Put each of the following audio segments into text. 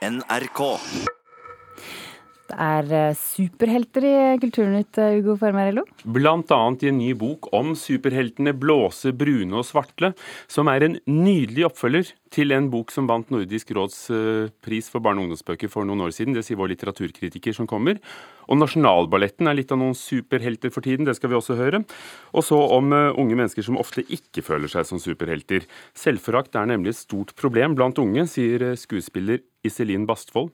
NRK. Er eh, superhelter i Kulturnytt, eh, Ugo Formarello? Blant annet i en ny bok om superheltene Blåse, Brune og Svartle, som er en nydelig oppfølger til en bok som vant Nordisk råds eh, pris for barne- og ungdomsbøker for noen år siden. Det sier vår litteraturkritiker som kommer. Og Nasjonalballetten er litt av noen superhelter for tiden, det skal vi også høre. Og så om unge mennesker som ofte ikke føler seg som superhelter. Selvforakt er nemlig et stort problem blant unge, sier skuespiller Iselin Bastvold.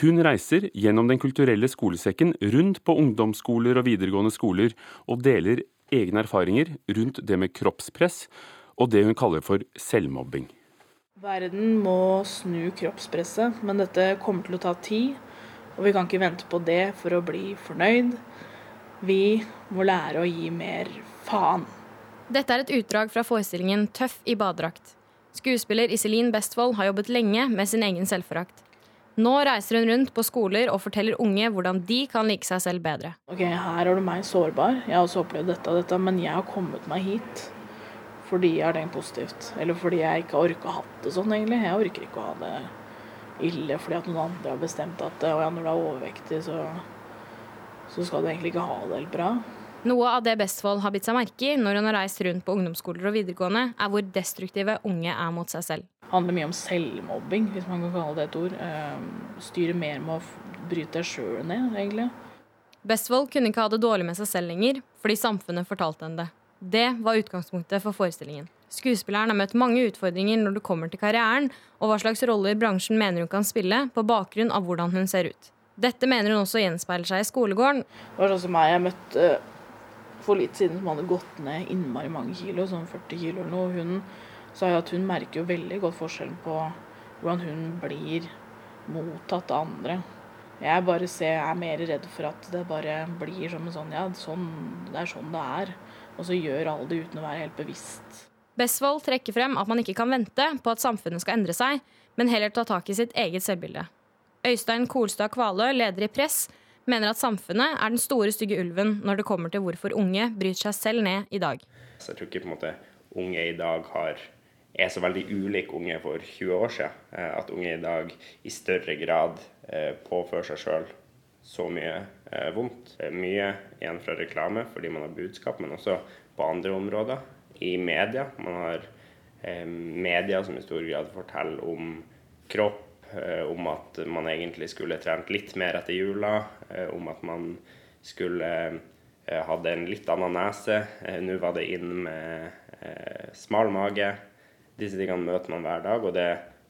Hun reiser gjennom Den kulturelle skolesekken rundt på ungdomsskoler og videregående skoler, og deler egne erfaringer rundt det med kroppspress og det hun kaller for selvmobbing. Verden må snu kroppspresset, men dette kommer til å ta tid. Og vi kan ikke vente på det for å bli fornøyd. Vi må lære å gi mer faen. Dette er et utdrag fra forestillingen 'Tøff i badedrakt'. Skuespiller Iselin Bestvold har jobbet lenge med sin egen selvforakt. Nå reiser hun rundt på skoler og forteller unge hvordan de kan like seg selv bedre. Ok, Her er du meg sårbar. Jeg har også opplevd dette og dette, men jeg har kommet meg hit fordi jeg har tenkt positivt. Eller fordi jeg ikke har orka å ha det sånn, egentlig. Jeg orker ikke å ha det ille fordi at noen andre har bestemt at ja, når du er overvektig, så, så skal du egentlig ikke ha det helt bra. Noe av det Bestfold har bitt seg merke i når hun har reist rundt på ungdomsskoler og videregående, er hvor destruktive unge er mot seg selv. Det handler mye om selvmobbing, hvis man kan kalle det et ord. Styrer styre mer med å bryte deg sjøl ned, egentlig. Bestvold kunne ikke ha det dårlig med seg selv lenger, fordi samfunnet fortalte henne det. Det var utgangspunktet for forestillingen. Skuespilleren har møtt mange utfordringer når det kommer til karrieren, og hva slags roller bransjen mener hun kan spille, på bakgrunn av hvordan hun ser ut. Dette mener hun også gjenspeiler seg i skolegården. Det var sånn som meg, jeg møtte for litt siden som hadde gått ned innmari mange kilo, sånn 40 kilo eller noe. Hun sa jo at hun merker jo veldig godt forskjellen på hvordan hun blir mottatt av andre. Jeg bare ser, er mer redd for at det bare blir som en sånn Ja, sånn, det er sånn det er. Og så gjør alle det uten å være helt bevisst. Besvold trekker frem at man ikke kan vente på at samfunnet skal endre seg, men heller ta tak i sitt eget selvbilde. Øystein Kolstad Kvalø, leder i Press, mener at samfunnet er den store, stygge ulven når det kommer til hvorfor unge bryter seg selv ned i dag. Så jeg tror ikke på en måte unge i dag har, er så veldig ulike unge for 20 år siden. Eh, at unge i dag i større grad eh, påfører seg sjøl så mye eh, vondt. Mye igjen fra reklame fordi man har budskap, men også på andre områder. I media. Man har media som i stor grad forteller om kropp om at man egentlig skulle trent litt mer etter jula, om at man skulle hadde en litt annen nese. Nå var det inn med smal mage. Disse tingene møter man hver dag, og det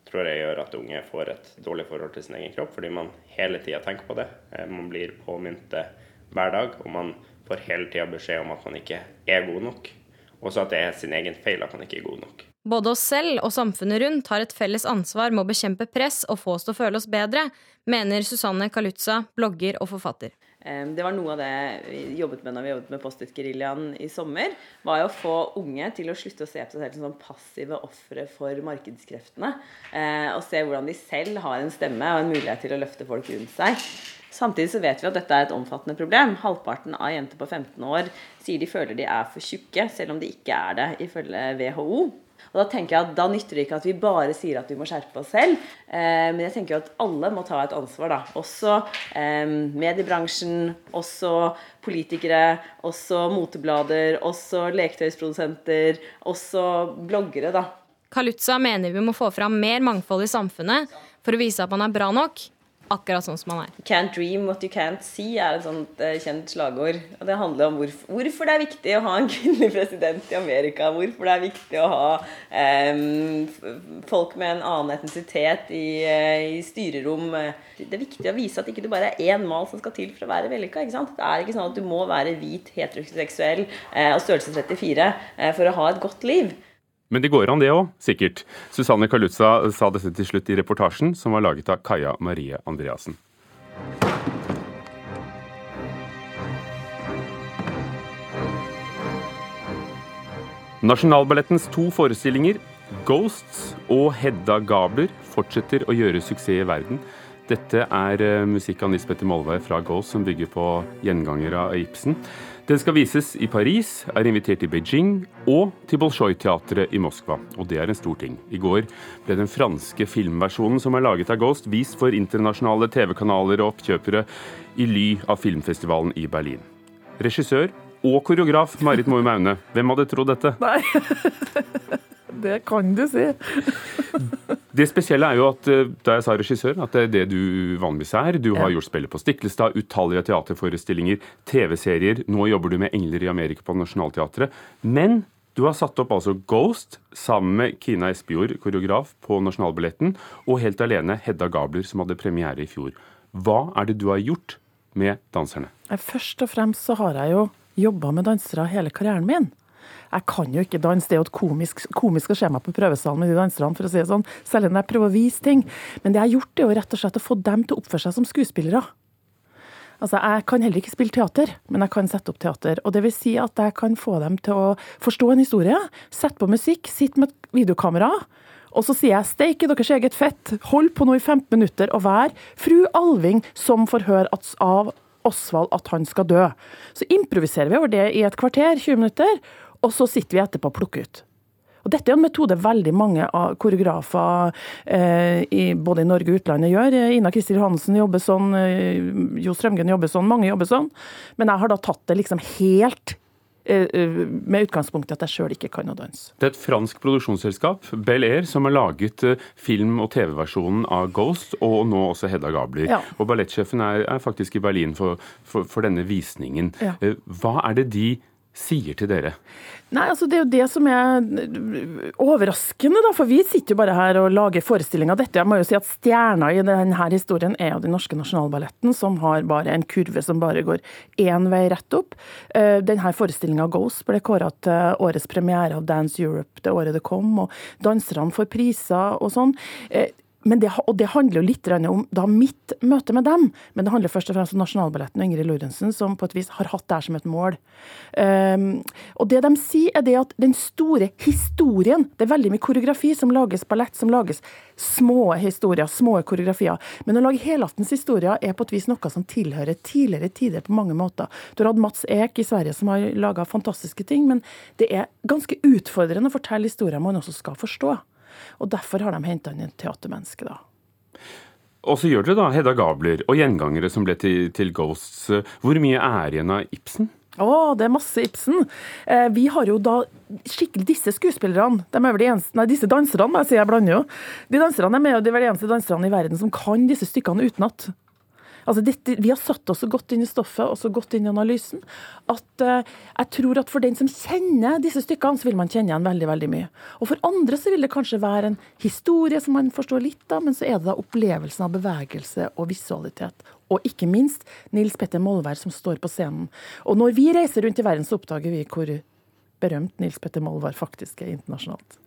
tror jeg gjør at unge får et dårlig forhold til sin egen kropp, fordi man hele tida tenker på det. Man blir påminnet hver dag, og man får hele tida beskjed om at man ikke er god nok. Også at det er sin egen feil at man ikke er god nok. Både oss selv og samfunnet rundt har et felles ansvar med å bekjempe press og få oss til å føle oss bedre, mener Susanne Kalutza, blogger og forfatter. Det var noe av det vi jobbet med når vi jobbet med Post-It-geriljaen i sommer. var jo å få unge til å slutte å se på seg selv som sånn passive ofre for markedskreftene. Eh, og se hvordan de selv har en stemme og en mulighet til å løfte folk rundt seg. Samtidig så vet vi at dette er et omfattende problem. Halvparten av jenter på 15 år sier de føler de er for tjukke, selv om de ikke er det, ifølge WHO. Og Da tenker jeg at da nytter det ikke at vi bare sier at vi må skjerpe oss selv. Eh, men jeg tenker at alle må ta et ansvar. da. Også eh, mediebransjen, også politikere, også moteblader, også leketøysprodusenter, også bloggere. da. Kalutza mener vi må få fram mer mangfold i samfunnet for å vise at man er bra nok, akkurat sånn som man er. Can't dream what you can't see er et sånt uh, kjent slagord. Og det handler om hvorfor, hvorfor, det er viktig å ha en kvinnelig president i Amerika. Hvorfor det er viktig å ha um, folk med en annen etnisitet i, uh, i, styrerom. Det er viktig å vise at ikke du bare er én mal som skal til for å være vellykka. Det er ikke sånn at du må være hvit, heteroseksuell uh, og størrelse 34 for å ha et godt liv. Men det går an, det òg, sikkert. Susanne Kalutza sa dette til slutt i reportasjen, som var laget av Kaja Marie Andreassen. Nasjonalballettens to forestillinger, 'Ghosts' og 'Hedda Gabler', fortsetter å gjøre suksess i verden. Dette er eh, musikk av Nils Petter Molvær fra Ghost, som bygger på gjengangere av Ibsen. Den skal vises i Paris, er invitert til Beijing og til Bolsjoj-teatret i Moskva. Og det er en stor ting. I går ble den franske filmversjonen som er laget av Ghost, vist for internasjonale TV-kanaler og oppkjøpere i ly av filmfestivalen i Berlin. Regissør og koreograf Marit Moe Maune, hvem hadde trodd dette? Nei, det kan du si. Det spesielle er jo at eh, da jeg sa regissør, at det er det du vanligvis er. Du har gjort spillet på Stiklestad, utallige teaterforestillinger, TV-serier. Nå jobber du med 'Engler i Amerika' på Nationaltheatret. Men du har satt opp altså Ghost sammen med Kina Espejord, koreograf på Nasjonalballetten, og helt alene Hedda Gabler, som hadde premiere i fjor. Hva er det du har gjort med danserne? Først og fremst så har jeg jo jobba med dansere hele karrieren min. Jeg kan jo ikke danse, det er jo et komisk, komisk å se meg på prøvesalen med de danserne, for å si det sånn, selv om jeg prøver å vise ting. Men det jeg har gjort, er jo rett og slett å få dem til å oppføre seg som skuespillere. Altså, Jeg kan heller ikke spille teater, men jeg kan sette opp teater. Og det vil si at jeg kan få dem til å forstå en historie, sette på musikk, sitte med et videokamera. Og så sier jeg 'steik i deres eget fett', hold på nå i 15 minutter og vær fru Alving som får høre av Osvald at han skal dø. Så improviserer vi over det i et kvarter, 20 minutter, og så sitter vi etterpå og plukker ut. Og Dette er en metode veldig mange av koreografer eh, i, både i Norge og utlandet gjør. Ina Kristin Johansen jobber sånn, eh, Jo Strømgen jobber sånn, mange jobber sånn. Men jeg har da tatt det liksom helt eh, med utgangspunkt i at jeg sjøl ikke kan å danse. Det er et fransk produksjonsselskap, Bel Air, som har laget eh, film- og TV-versjonen av Ghost, og nå også Hedda Gabler. Ja. Og ballettsjefen er, er, faktisk i Berlin for, for, for denne visningen. Ja. Eh, hva er det de sier til dere? Nei, altså Det er jo det som er overraskende, da, for vi sitter jo bare her og lager forestillinger. Dette, jeg må jo si at Stjerna i denne historien er jo den norske nasjonalballetten, som har bare en kurve som bare går én vei rett opp. Eh, denne forestillinga Ghost ble kåra til årets premiere av Dance Europe det året det kom, og danserne får priser og sånn. Det, og det handler jo litt om da mitt møte med dem, men det handler først og fremst om Nasjonalballetten og Ingrid Lorentzen, som på et vis har hatt det her som et mål. Um, og det de sier, er det at den store historien Det er veldig mye koreografi som lages ballett, som lages små historier, små koreografier. Men å lage helaftens historier er på et vis noe som tilhører tidligere tider på mange måter. Du har hatt Mats Eek i Sverige som har laga fantastiske ting, men det er ganske utfordrende å fortelle historier man også skal forstå. Og derfor har de henta inn et teatermenneske, da. Og så gjør dere da Hedda Gabler og gjengangere som ble til, til Ghosts. Hvor mye er igjen av Ibsen? Å, det er masse Ibsen. Eh, vi har jo da skikkelig disse skuespillerne, de er vel de eneste, nei, disse danserne, må jeg si, jeg blander jo. De danserne er med, og de vel de eneste danserne i verden som kan disse stykkene utenat. Altså dette, vi har satt oss så godt inn i stoffet og så godt inn i analysen at uh, jeg tror at for den som kjenner disse stykkene, så vil man kjenne igjen veldig veldig mye. Og for andre så vil det kanskje være en historie som man forstår litt av, men så er det da opplevelsen av bevegelse og visualitet. Og ikke minst Nils Petter Molvær som står på scenen. Og når vi reiser rundt i verden, så oppdager vi hvor berømt Nils Petter Molvær faktisk er internasjonalt.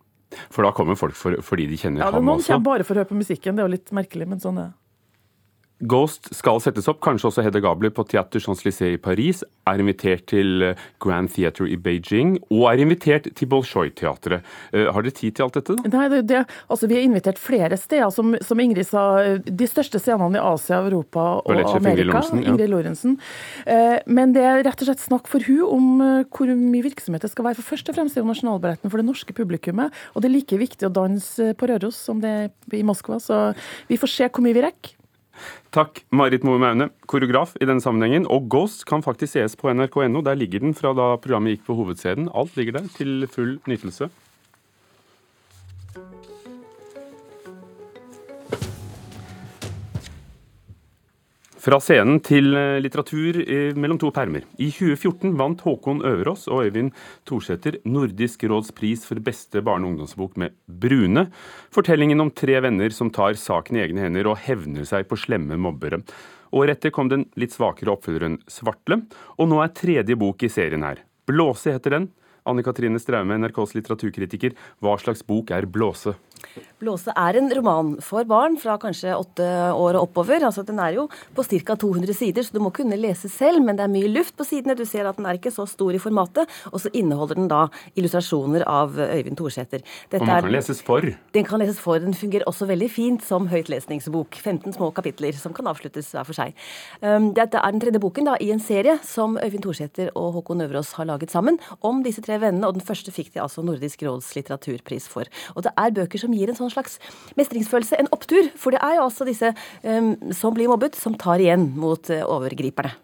For da kommer folk for, fordi de kjenner ja, ham også? Ja, Noen kommer bare for å høre på musikken, det er jo litt merkelig, men sånn er det. Ghost skal settes opp, kanskje også Hedda Gabler på Theater Champs-Élysées i Paris, er invitert til eh, Grand Theatre i Beijing og er invitert til Bolsjoj-teatret. Uh, har dere tid til alt dette? da? Nei, det, det, altså Vi er invitert flere steder, som, som, Ingrid sa. De største scenene i Asia, Europa og Amerika. Ingrid Lorentzen. Ja. Ingrid Lorentzen. Men det er rett og slett snakk for hun om hvor mye virksomhet det skal være. For først og fremst er jo Nasjonalballetten for det norske publikummet, og det er like viktig å danse på Røros som det er i Moskva. Så vi får se hvor mye vi rekker. Takk, Marit Moe Maune, koreograf i denne sammenhengen. Og Ghost kan faktisk sees på nrk.no. Der ligger den fra da programmet gikk på Hovedscenen. Alt ligger der til full nytelse. Fra scenen til eh, litteratur eh, mellom to permer. I 2014 vant Håkon Øverås og Øyvind Thorsæter Nordisk råds pris for beste barne- og ungdomsbok med 'Brune'. Fortellingen om tre venner som tar saken i egne hender og hevner seg på slemme mobbere. Året etter kom den litt svakere oppfølgeren 'Svartle', og nå er tredje bok i serien her. 'Blåse' heter den. Anne Katrine Straume, NRKs litteraturkritiker. Hva slags bok er 'Blåse'? 'Blåse' er en roman for barn fra kanskje åtte år og oppover. altså Den er jo på ca. 200 sider, så du må kunne lese selv, men det er mye luft på sidene. Du ser at den er ikke så stor i formatet. Og så inneholder den da illustrasjoner av Øyvind Thorsæter. Og man kan leses for? Den kan leses for. Den fungerer også veldig fint som høytlesningsbok. 15 små kapitler som kan avsluttes hver for seg. Um, dette er den tredje boken da, i en serie som Øyvind Thorsæter og Håkon Øverås har laget sammen om disse tre vennene, og den første fikk de altså Nordisk råds litteraturpris for. Og det er bøker som gir en sånn slags mestringsfølelse, en opptur. For det er jo altså disse um, som blir mobbet, som tar igjen mot uh, overgriperne.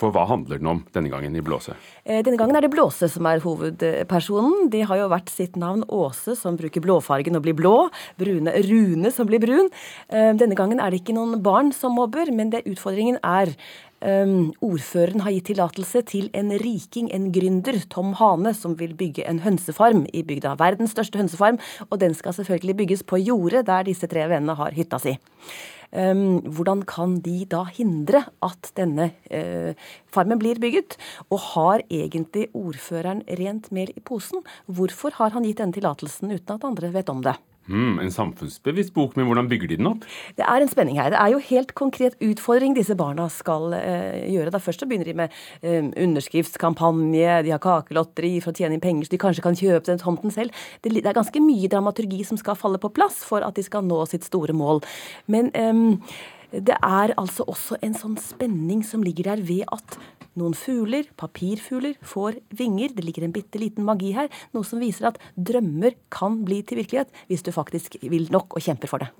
For hva handler den om denne gangen i Blåse? Eh, denne gangen er det Blåse som er hovedpersonen. De har jo vært sitt navn Åse, som bruker blåfargen og blir blå. Brune Rune, som blir brun. Eh, denne gangen er det ikke noen barn som mobber, men det utfordringen er Um, ordføreren har gitt tillatelse til en riking, en gründer, Tom Hane, som vil bygge en hønsefarm i bygda. Verdens største hønsefarm. Og den skal selvfølgelig bygges på jordet der disse tre vennene har hytta si. Um, hvordan kan de da hindre at denne uh, farmen blir bygget? Og har egentlig ordføreren rent mel i posen? Hvorfor har han gitt denne tillatelsen uten at andre vet om det? Mm, en samfunnsbevisst bok, men hvordan bygger de den opp? Det er en spenning her. Det er jo helt konkret utfordring disse barna skal eh, gjøre. Da Først så begynner de med eh, underskriftskampanje, de har kakelotteri for å tjene inn penger så de kanskje kan kjøpe den tomten selv. Det, det, er ganske mye dramaturgi som skal falle på plass for at de skal nå sitt store mål. Men eh, det er altså også en sånn spenning som ligger der ved at noen fugler, papirfugler, får vinger. Det ligger en bitte liten magi her. Noe som viser at drømmer kan bli til virkelighet hvis du faktisk vil nok og kjemper for det.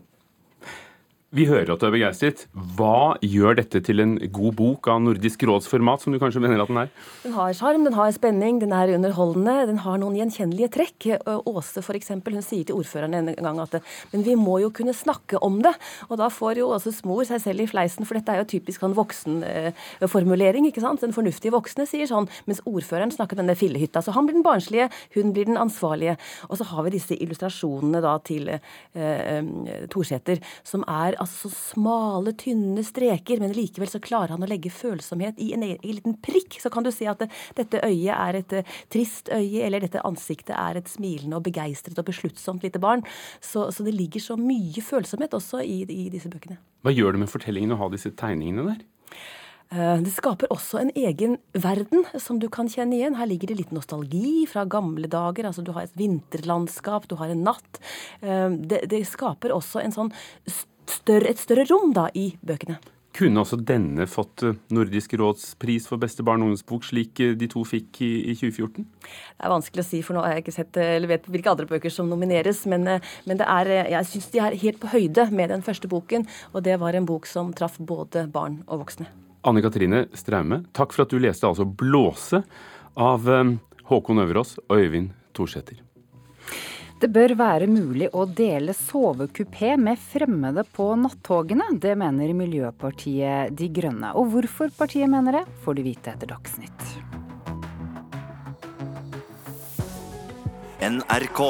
Vi hører at du er begeistret. Hva gjør dette til en god bok av Nordisk råds format, som du kanskje mener at den er? Den har sjarm, den har spenning, den er underholdende, den har noen gjenkjennelige trekk. Åse for eksempel, hun sier til ordføreren en gang at men vi må jo kunne snakke om det. Og da får jo Åses mor seg selv i fleisen, for dette er jo typisk sånn voksenformulering. ikke sant? Den fornuftige voksne sier sånn, mens ordføreren snakker denne fillehytta. Så han blir den barnslige, hun blir den ansvarlige. Og så har vi disse illustrasjonene da til eh, Torsæter, som er altså smale, tynne streker, men likevel så klarer han å legge følsomhet i en, en liten prikk. Så kan du si at det, dette øyet er et uh, trist øye, eller dette ansiktet er et smilende og begeistret og besluttsomt lite barn. Så, så det ligger så mye følsomhet også i, i disse bøkene. Hva gjør det med fortellingen å ha disse tegningene der? Eh, det skaper også en egen verden som du kan kjenne igjen. Her ligger det litt nostalgi fra gamle dager. altså Du har et vinterlandskap, du har en natt. Eh, det, det skaper også en sånn større, et større rom da i bøkene. Kunne også denne fått eh, Nordisk råds pris for beste barn- og ungdomsbok, slik eh, de to fikk i, i, 2014? Det er vanskelig å si, for nå har jeg ikke sett eh, eller vet hvilke andre bøker som nomineres. Men, men er, jeg syns de er helt på høyde med den første boken, og det var en bok som traff både barn og voksne. Anne Katrine Straume, takk for at du leste altså 'Blåse' av Håkon Øverås og Øyvind Thorsæter. Det bør være mulig å dele sovekupé med fremmede på nattogene. Det mener Miljøpartiet De Grønne. Og hvorfor partiet mener det, får du vite etter Dagsnytt. NRK.